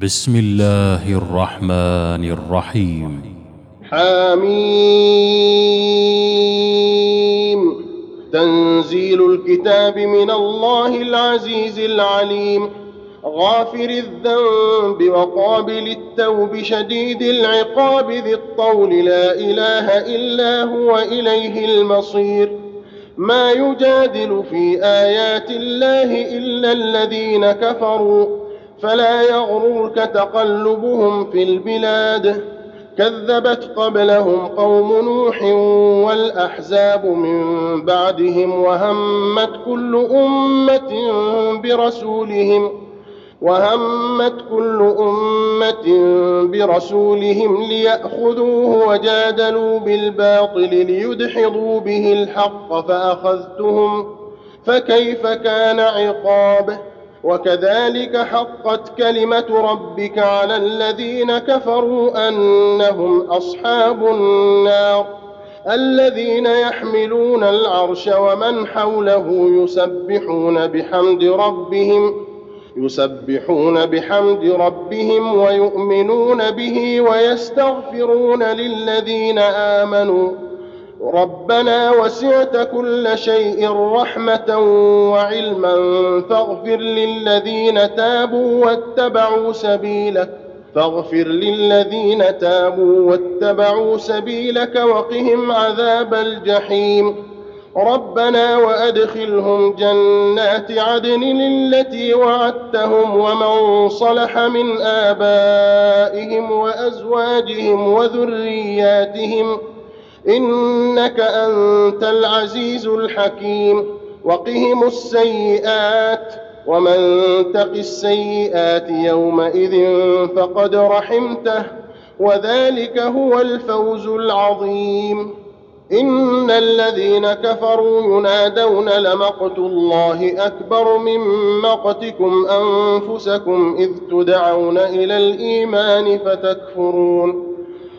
بسم الله الرحمن الرحيم. حميم. تنزيل الكتاب من الله العزيز العليم. غافر الذنب وقابل التوب شديد العقاب ذي الطول. لا إله إلا هو إليه المصير. ما يجادل في آيات الله إلا الذين كفروا. فلا يغررك تقلبهم في البلاد. كذبت قبلهم قوم نوح والأحزاب من بعدهم وهمت كل أمة برسولهم وهمت كل أمة برسولهم ليأخذوه وجادلوا بالباطل ليدحضوا به الحق فأخذتهم فكيف كان عقابه وكذلك حقت كلمة ربك على الذين كفروا أنهم أصحاب النار الذين يحملون العرش ومن حوله يسبحون بحمد ربهم يسبحون بحمد ربهم ويؤمنون به ويستغفرون للذين آمنوا. ربنا وسعت كل شيء رحمة وعلما فاغفر للذين تابوا واتبعوا سبيلك فاغفر للذين تابوا واتبعوا سبيلك وقهم عذاب الجحيم. ربنا وأدخلهم جنات عدن التي وعدتهم ومن صلح من آبائهم وأزواجهم وذرياتهم إنك أنت العزيز الحكيم. وقهم السيئات ومن تق السيئات يومئذ فقد رحمته وذلك هو الفوز العظيم. إن الذين كفروا ينادون لمقت الله أكبر من مقتكم أنفسكم إذ تدعون إلى الإيمان فتكفرون.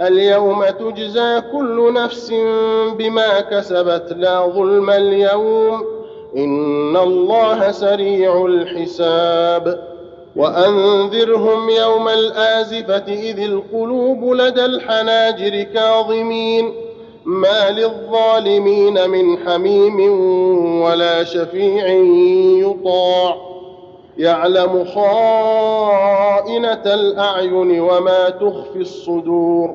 اليوم تجزى كل نفس بما كسبت لا ظلم اليوم إن الله سريع الحساب وأنذرهم يوم الآزفة إذ القلوب لدى الحناجر كاظمين ما للظالمين من حميم ولا شفيع يطاع يعلم خائنة الأعين وما تخفي الصدور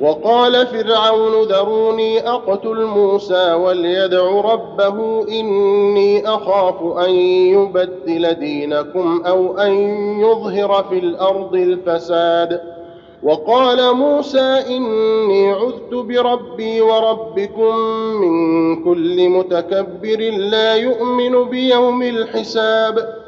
وقال فرعون ذروني أقتل موسى وليدع ربه إني أخاف أن يبدل دينكم أو أن يظهر في الأرض الفساد. وقال موسى إني عذت بربي وربكم من كل متكبر لا يؤمن بيوم الحساب.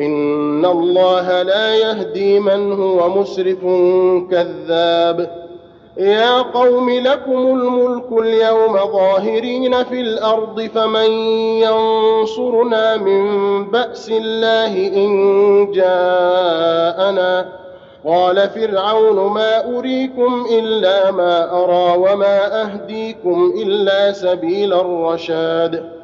ان الله لا يهدي من هو مسرف كذاب. يا قوم لكم الملك اليوم ظاهرين في الأرض فمن ينصرنا من باس الله ان جاءنا؟ قال فرعون ما اريكم الا ما ارى وما اهديكم الا سبيل الرشاد.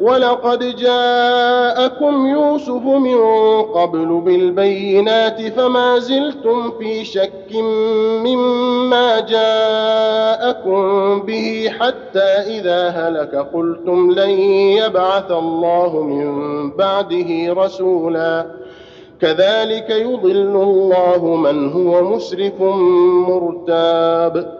ولقد جاءكم يوسف من قبل بالبينات فما زلتم في شك مما جاءكم به حتى إذا هلك قلتم لن يبعث الله من بعده رسولا. كذلك يضل الله من هو مسرف مرتاب.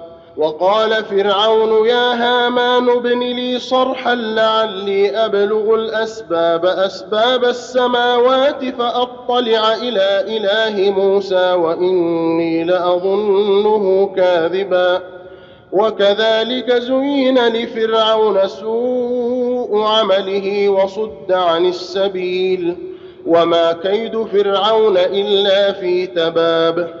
وقال فرعون يا هامان ابن لي صرحا لعلي أبلغ الأسباب أسباب السماوات فأطلع إلى إله موسى وإني لأظنه كاذبا. وكذلك زين لفرعون سوء عمله وصد عن السبيل. وما كيد فرعون إلا في تباب.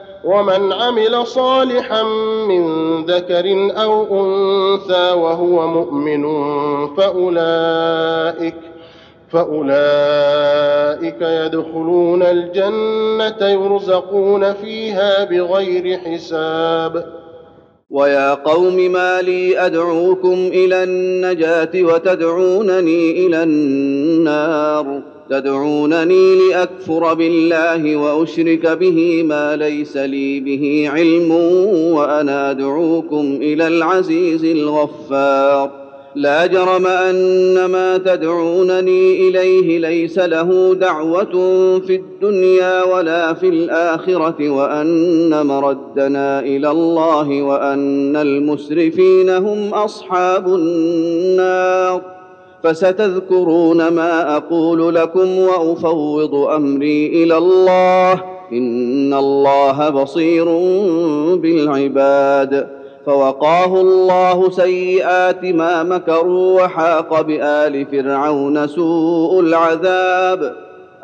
ومن عمل صالحا من ذكر أو أنثى وهو مؤمن فأولئك فأولئك يدخلون الجنة يرزقون فيها بغير حساب. ويا قوم ما لي أدعوكم إلى النجاة وتدعونني إلى النار. تدعونني لأكفر بالله وأشرك به ما ليس لي به علم وأنا أدعوكم إلى العزيز الغفار. لا جرم أن ما تدعونني إليه ليس له دعوة في الدنيا ولا في الآخرة وأن مردنا إلى الله وأن المسرفين هم أصحاب النار. فستذكرون ما أقول لكم وأفوض أمري إلى الله. إن الله بصير بالعباد. فوقاه الله سيئات ما مكروا وحاق بآل فرعون سوء العذاب.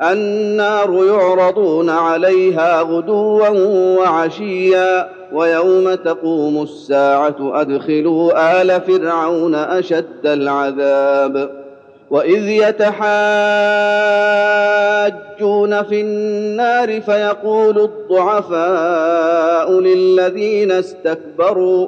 النار يعرضون عليها غدوا وعشيا. ويوم تقوم الساعة أدخلوا آل فرعون أشد العذاب وإذ يتحاجون في النار فيقول الضعفاء للذين استكبروا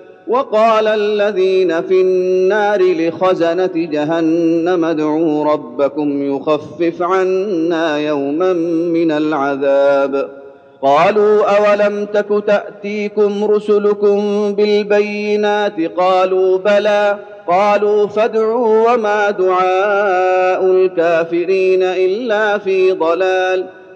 وقال الذين في النار لخزنة جهنم ادعوا ربكم يخفف عنا يوما من العذاب. قالوا أولم تك تأتيكم رسلكم بالبينات؟ قالوا بلى. قالوا فادعوا وما دعاء الكافرين إلا في ضلال.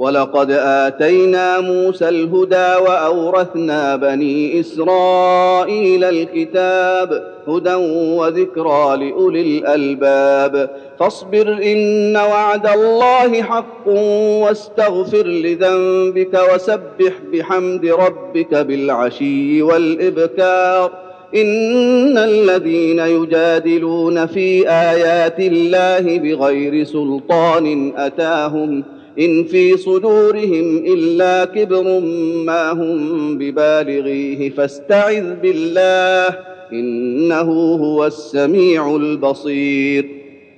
ولقد اتينا موسى الهدى واورثنا بني اسرائيل الكتاب هدى وذكرى لاولي الالباب فاصبر ان وعد الله حق واستغفر لذنبك وسبح بحمد ربك بالعشي والابكار ان الذين يجادلون في ايات الله بغير سلطان اتاهم إن في صدورهم إلا كبر ما هم ببالغيه فاستعذ بالله إنه هو السميع البصير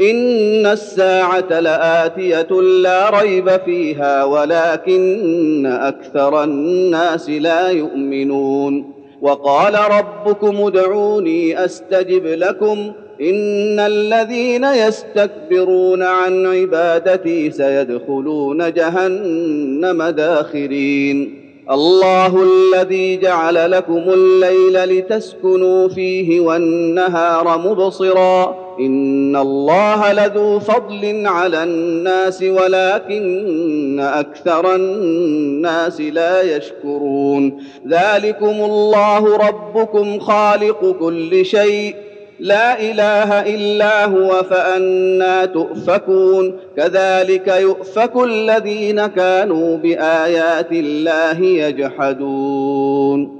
ان الساعة لاتيه لا ريب فيها ولكن أكثر الناس لا يؤمنون وقال ربكم ادعوني استجب لكم ان الذين يستكبرون عن عبادتي سيدخلون جهنم داخرين الله الذي جعل لكم الليل لتسكنوا فيه والنهار مبصرا ان الله لذو فضل على الناس ولكن أكثر الناس لا يشكرون ذلكم الله ربكم خالق كل شيء لا اله الا هو فانا تؤفكون كذلك يؤفك الذين كانوا بايات الله يجحدون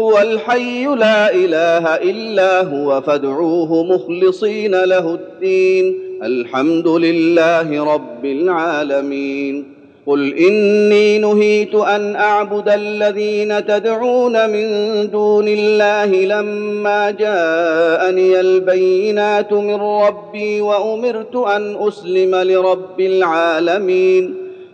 هو الحي لا إله إلا هو فادعوه مخلصين له الدين. الحمد لله رب العالمين. قل إني نهيت أن أعبد الذين تدعون من دون الله لما جاءني البينات من ربي وأمرت أن أسلم لرب العالمين.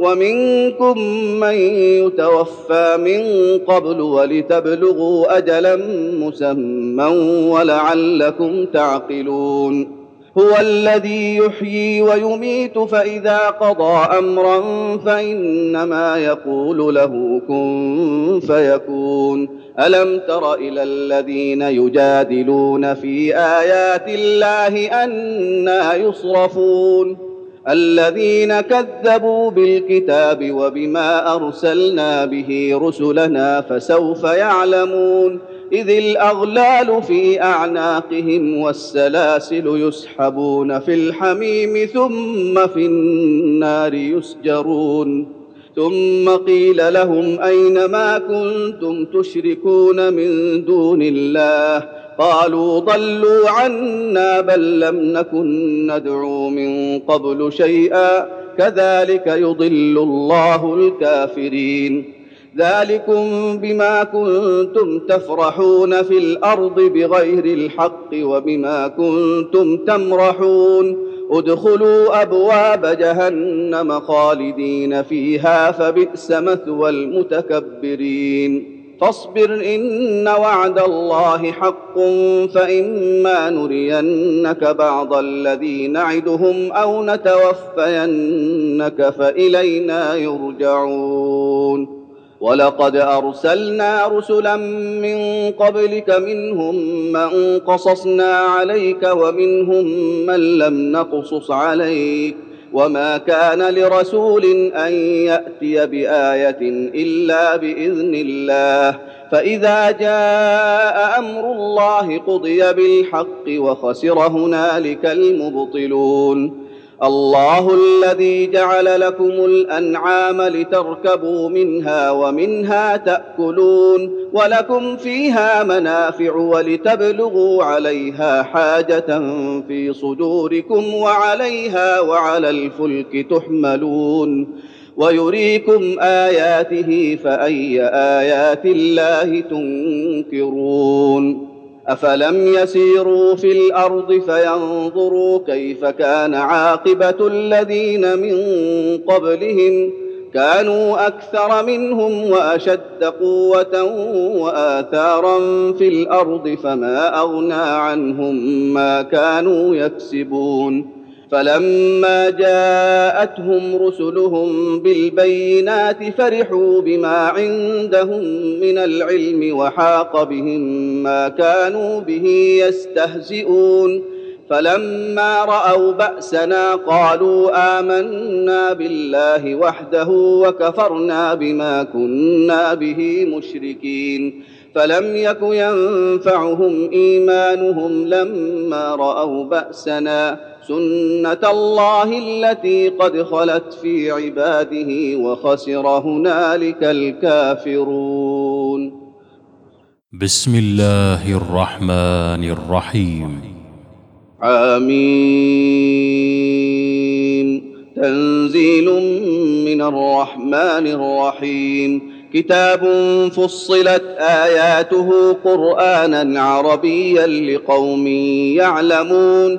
ومنكم من يتوفى من قبل ولتبلغوا أجلا مسمى ولعلكم تعقلون. هو الذي يحيي ويميت فإذا قضى أمرا فإنما يقول له كن فيكون. ألم تر إلى الذين يجادلون في آيات الله أنا يصرفون؟ الذين كذبوا بالكتاب وبما أرسلنا به رسلنا فسوف يعلمون إذ الأغلال في أعناقهم والسلاسل يسحبون في الحميم ثم في النار يسجرون ثم قيل لهم أين ما كنتم تشركون من دون الله قالوا ضلوا عنا بل لم نكن ندعو من قبل شيئا. كذلك يضل الله الكافرين. ذلكم بما كنتم تفرحون في الأرض بغير الحق وبما كنتم تمرحون. ادخلوا أبواب جهنم خالدين فيها فبئس مثوى المتكبرين. فاصبر إن وعد الله حق فإما نرينك بعض الذي نعدهم أو نتوفينك فإلينا يرجعون. ولقد أرسلنا رسلا من قبلك منهم من قصصنا عليك ومنهم من لم نقصص عليك. وما كان لرسول ان ياتي بايه الا باذن الله فاذا جاء أمر الله قضي بالحق وخسر هنالك المبطلون الله الذي جعل لكم الأنعام لتركبوا منها ومنها تأكلون ولكم فيها منافع ولتبلغوا عليها حاجة في صدوركم وعليها وعلى الفلك تحملون ويريكم آياته فأي آيات الله تنكرون افلم يسيروا في الأرض فينظروا كيف كان عاقبه الذين من قبلهم كانوا أكثر منهم واشد قوه واثارا في الأرض فما اغنى عنهم ما كانوا يكسبون فلما جاءتهم رسلهم بالبينات فرحوا بما عندهم من العلم وحاق بهم ما كانوا به يستهزئون. فلما رأوا بأسنا قالوا آمنا بالله وحده وكفرنا بما كنا به مشركين. فلم يك ينفعهم إيمانهم لما رأوا بأسنا. سنه الله التي قد خلت في عباده وخسر هنالك الكافرون. بسم الله الرحمن الرحيم. حميم تنزيل من الرحمن الرحيم. كتاب فصلت اياته قرانا عربيا لقوم يعلمون.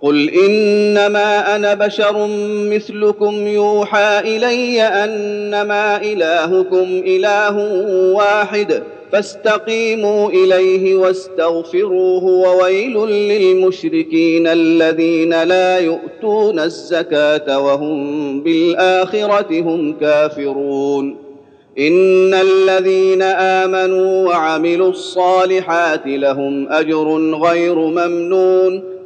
قل انما أنا بشر مثلكم يوحى الي انما الهكم اله واحد فاستقيموا اليه واستغفروه وويل للمشركين الذين لا يؤتون الزكاه وهم بالاخره هم كافرون ان الذين امنوا وعملوا الصالحات لهم اجر غير ممنون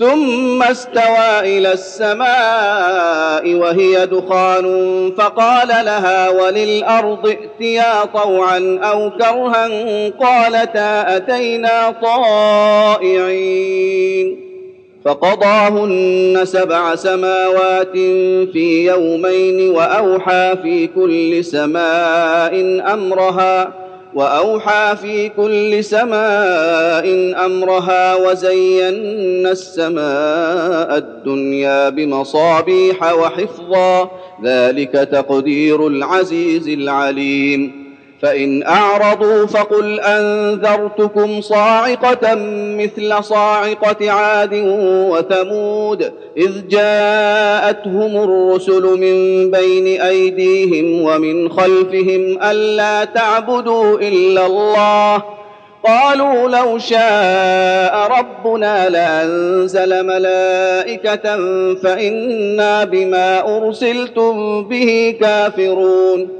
ثم استوى إلى السماء وهي دخان فقال لها وللأرض ائتيا طوعا أو كرها قالتا أتينا طائعين فقضاهن سبع سماوات في يومين وأوحى في كل سماء أمرها وأوحى في كل سماء أمرها وزينا السماء الدنيا بمصابيح وحفظا. ذلك تقدير العزيز العليم. فإن أعرضوا فقل أنذرتكم صاعقة مثل صاعقة عاد وثمود إذ جاءتهم الرسل من بين أيديهم ومن خلفهم ألا تعبدوا إلا الله قالوا لو شاء ربنا لأنزل ملائكة فإنا بما أرسلتم به كافرون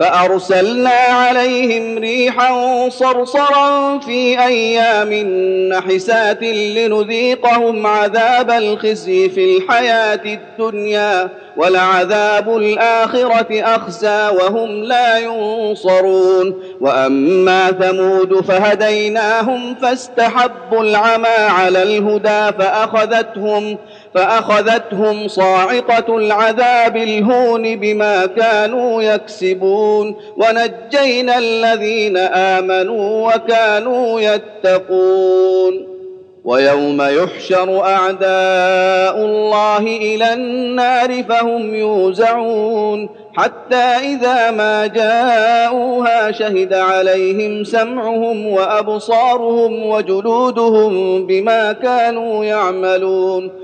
فأرسلنا عليهم ريحا صرصرا في أيام نحسات لنذيقهم عذاب الخزي في الحياة الدنيا ولعذاب الآخرة أخزى وهم لا ينصرون. وأما ثمود فهديناهم فاستحبوا العمى على الهدى فأخذتهم فأخذتهم صاعقة العذاب الهون بما كانوا يكسبون. ونجينا الذين آمنوا وكانوا يتقون. ويوم يحشر أعداء الله إلى النار فهم يوزعون. حتى إذا ما جاءوها شهد عليهم سمعهم وأبصارهم وجلودهم بما كانوا يعملون.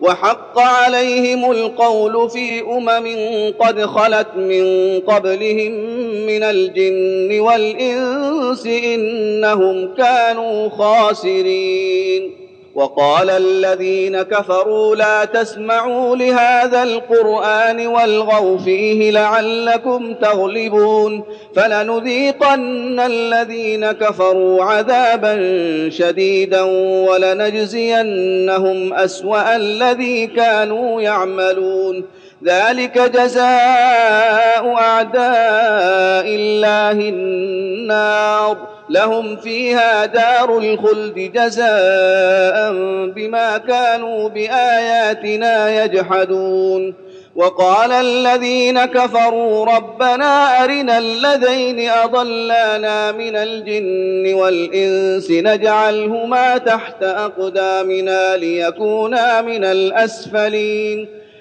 وحق عليهم القول في أمم قد خلت من قبلهم من الجن والإنس إنهم كانوا خاسرين. وقال الذين كفروا لا تسمعوا لهذا القرآن والغوا فيه لعلكم تغلبون فلنذيقن الذين كفروا عذابا شديدا ولنجزينهم أسوأ الذي كانوا يعملون. ذلك جزاء أعداء الله النار. لهم فيها دار الخلد جزاء بما كانوا بآياتنا يجحدون. وقال الذين كفروا ربنا أرنا الذين أضلانا من الجن والإنس نجعلهما تحت أقدامنا ليكونا من الأسفلين.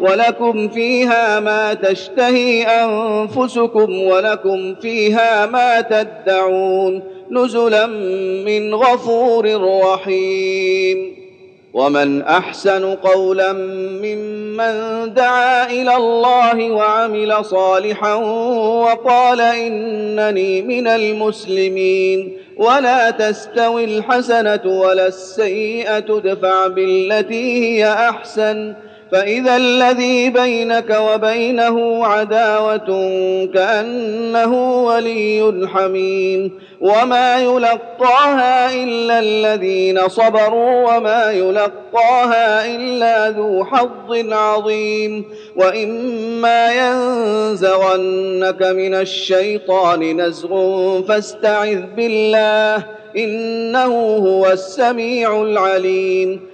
ولكم فيها ما تشتهي أنفسكم ولكم فيها ما تدعون نزلا من غفور رحيم. ومن أحسن قولا ممن دعا إلى الله وعمل صالحا وقال إنني من المسلمين. ولا تستوي الحسنة ولا السيئة ادفع بالتي هي أحسن. فإذا الذي بينك وبينه عداوة كأنه ولي حميم وما يلقاها إلا الذين صبروا وما يلقاها إلا ذو حظ عظيم وإما ينزغنك من الشيطان نزغ فاستعذ بالله إنه هو السميع العليم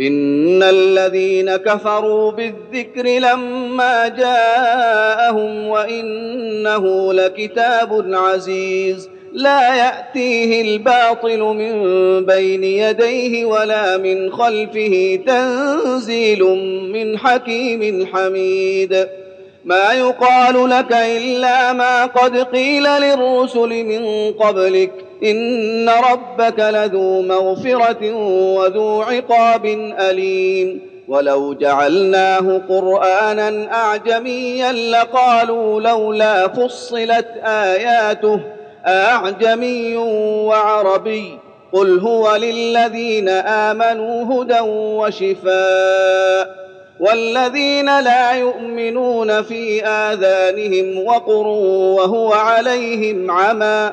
ان الذين كفروا بالذكر لما جاءهم وانه لكتاب عزيز لا ياتيه الباطل من بين يديه ولا من خلفه تنزيل من حكيم حميد ما يقال لك الا ما قد قيل للرسل من قبلك ان ربك لذو مغفره وذو عقاب اليم ولو جعلناه قرانا اعجميا لقالوا لولا فصلت اياته اعجمي وعربي قل هو للذين امنوا هدى وشفاء والذين لا يؤمنون في اذانهم وقر وهو عليهم عمى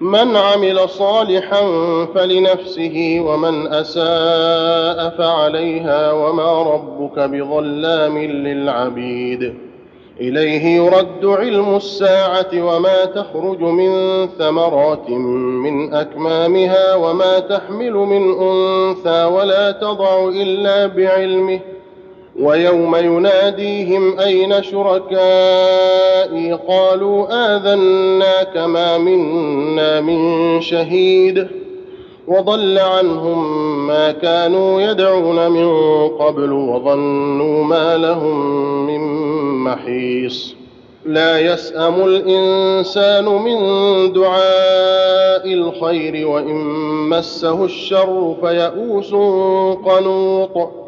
من عمل صالحا فلنفسه ومن أساء فعليها وما ربك بظلام للعبيد. إليه يرد علم الساعة وما تخرج من ثمرات من أكمامها وما تحمل من أنثى ولا تضع إلا بعلمه ويوم يناديهم أين شركائي؟ قالوا اذناك ما منا من شهيد. وضل عنهم ما كانوا يدعون من قبل وظنوا ما لهم من محيص. لا يسأم الإنسان من دعاء الخير وإن مسه الشر فيئوس قنوط.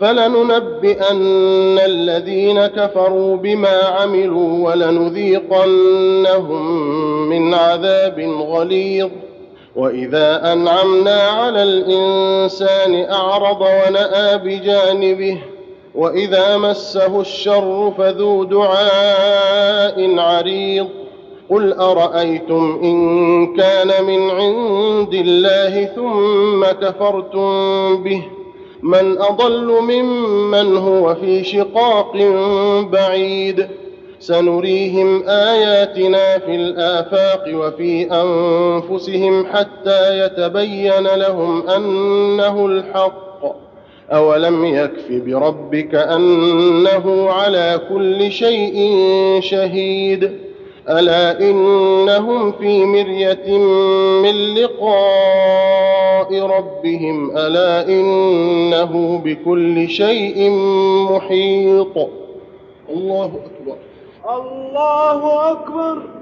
فلننبئن الذين كفروا بما عملوا ولنذيقنهم من عذاب غليظ. وإذا أنعمنا على الإنسان أعرض ونأى بجانبه وإذا مسه الشر فذو دعاء عريض. قل أرأيتم إن كان من عند الله ثم كفرتم به؟ من أضل ممن هو في شقاق بعيد. سنريهم آياتنا في الآفاق وفي أنفسهم حتى يتبين لهم أنه الحق. أولم يكف بربك أنه على كل شيء شهيد. ألا إنهم في مرية من لقاء ربهم؟ ألا إنه بكل شيء محيط؟ الله أكبر. الله أكبر.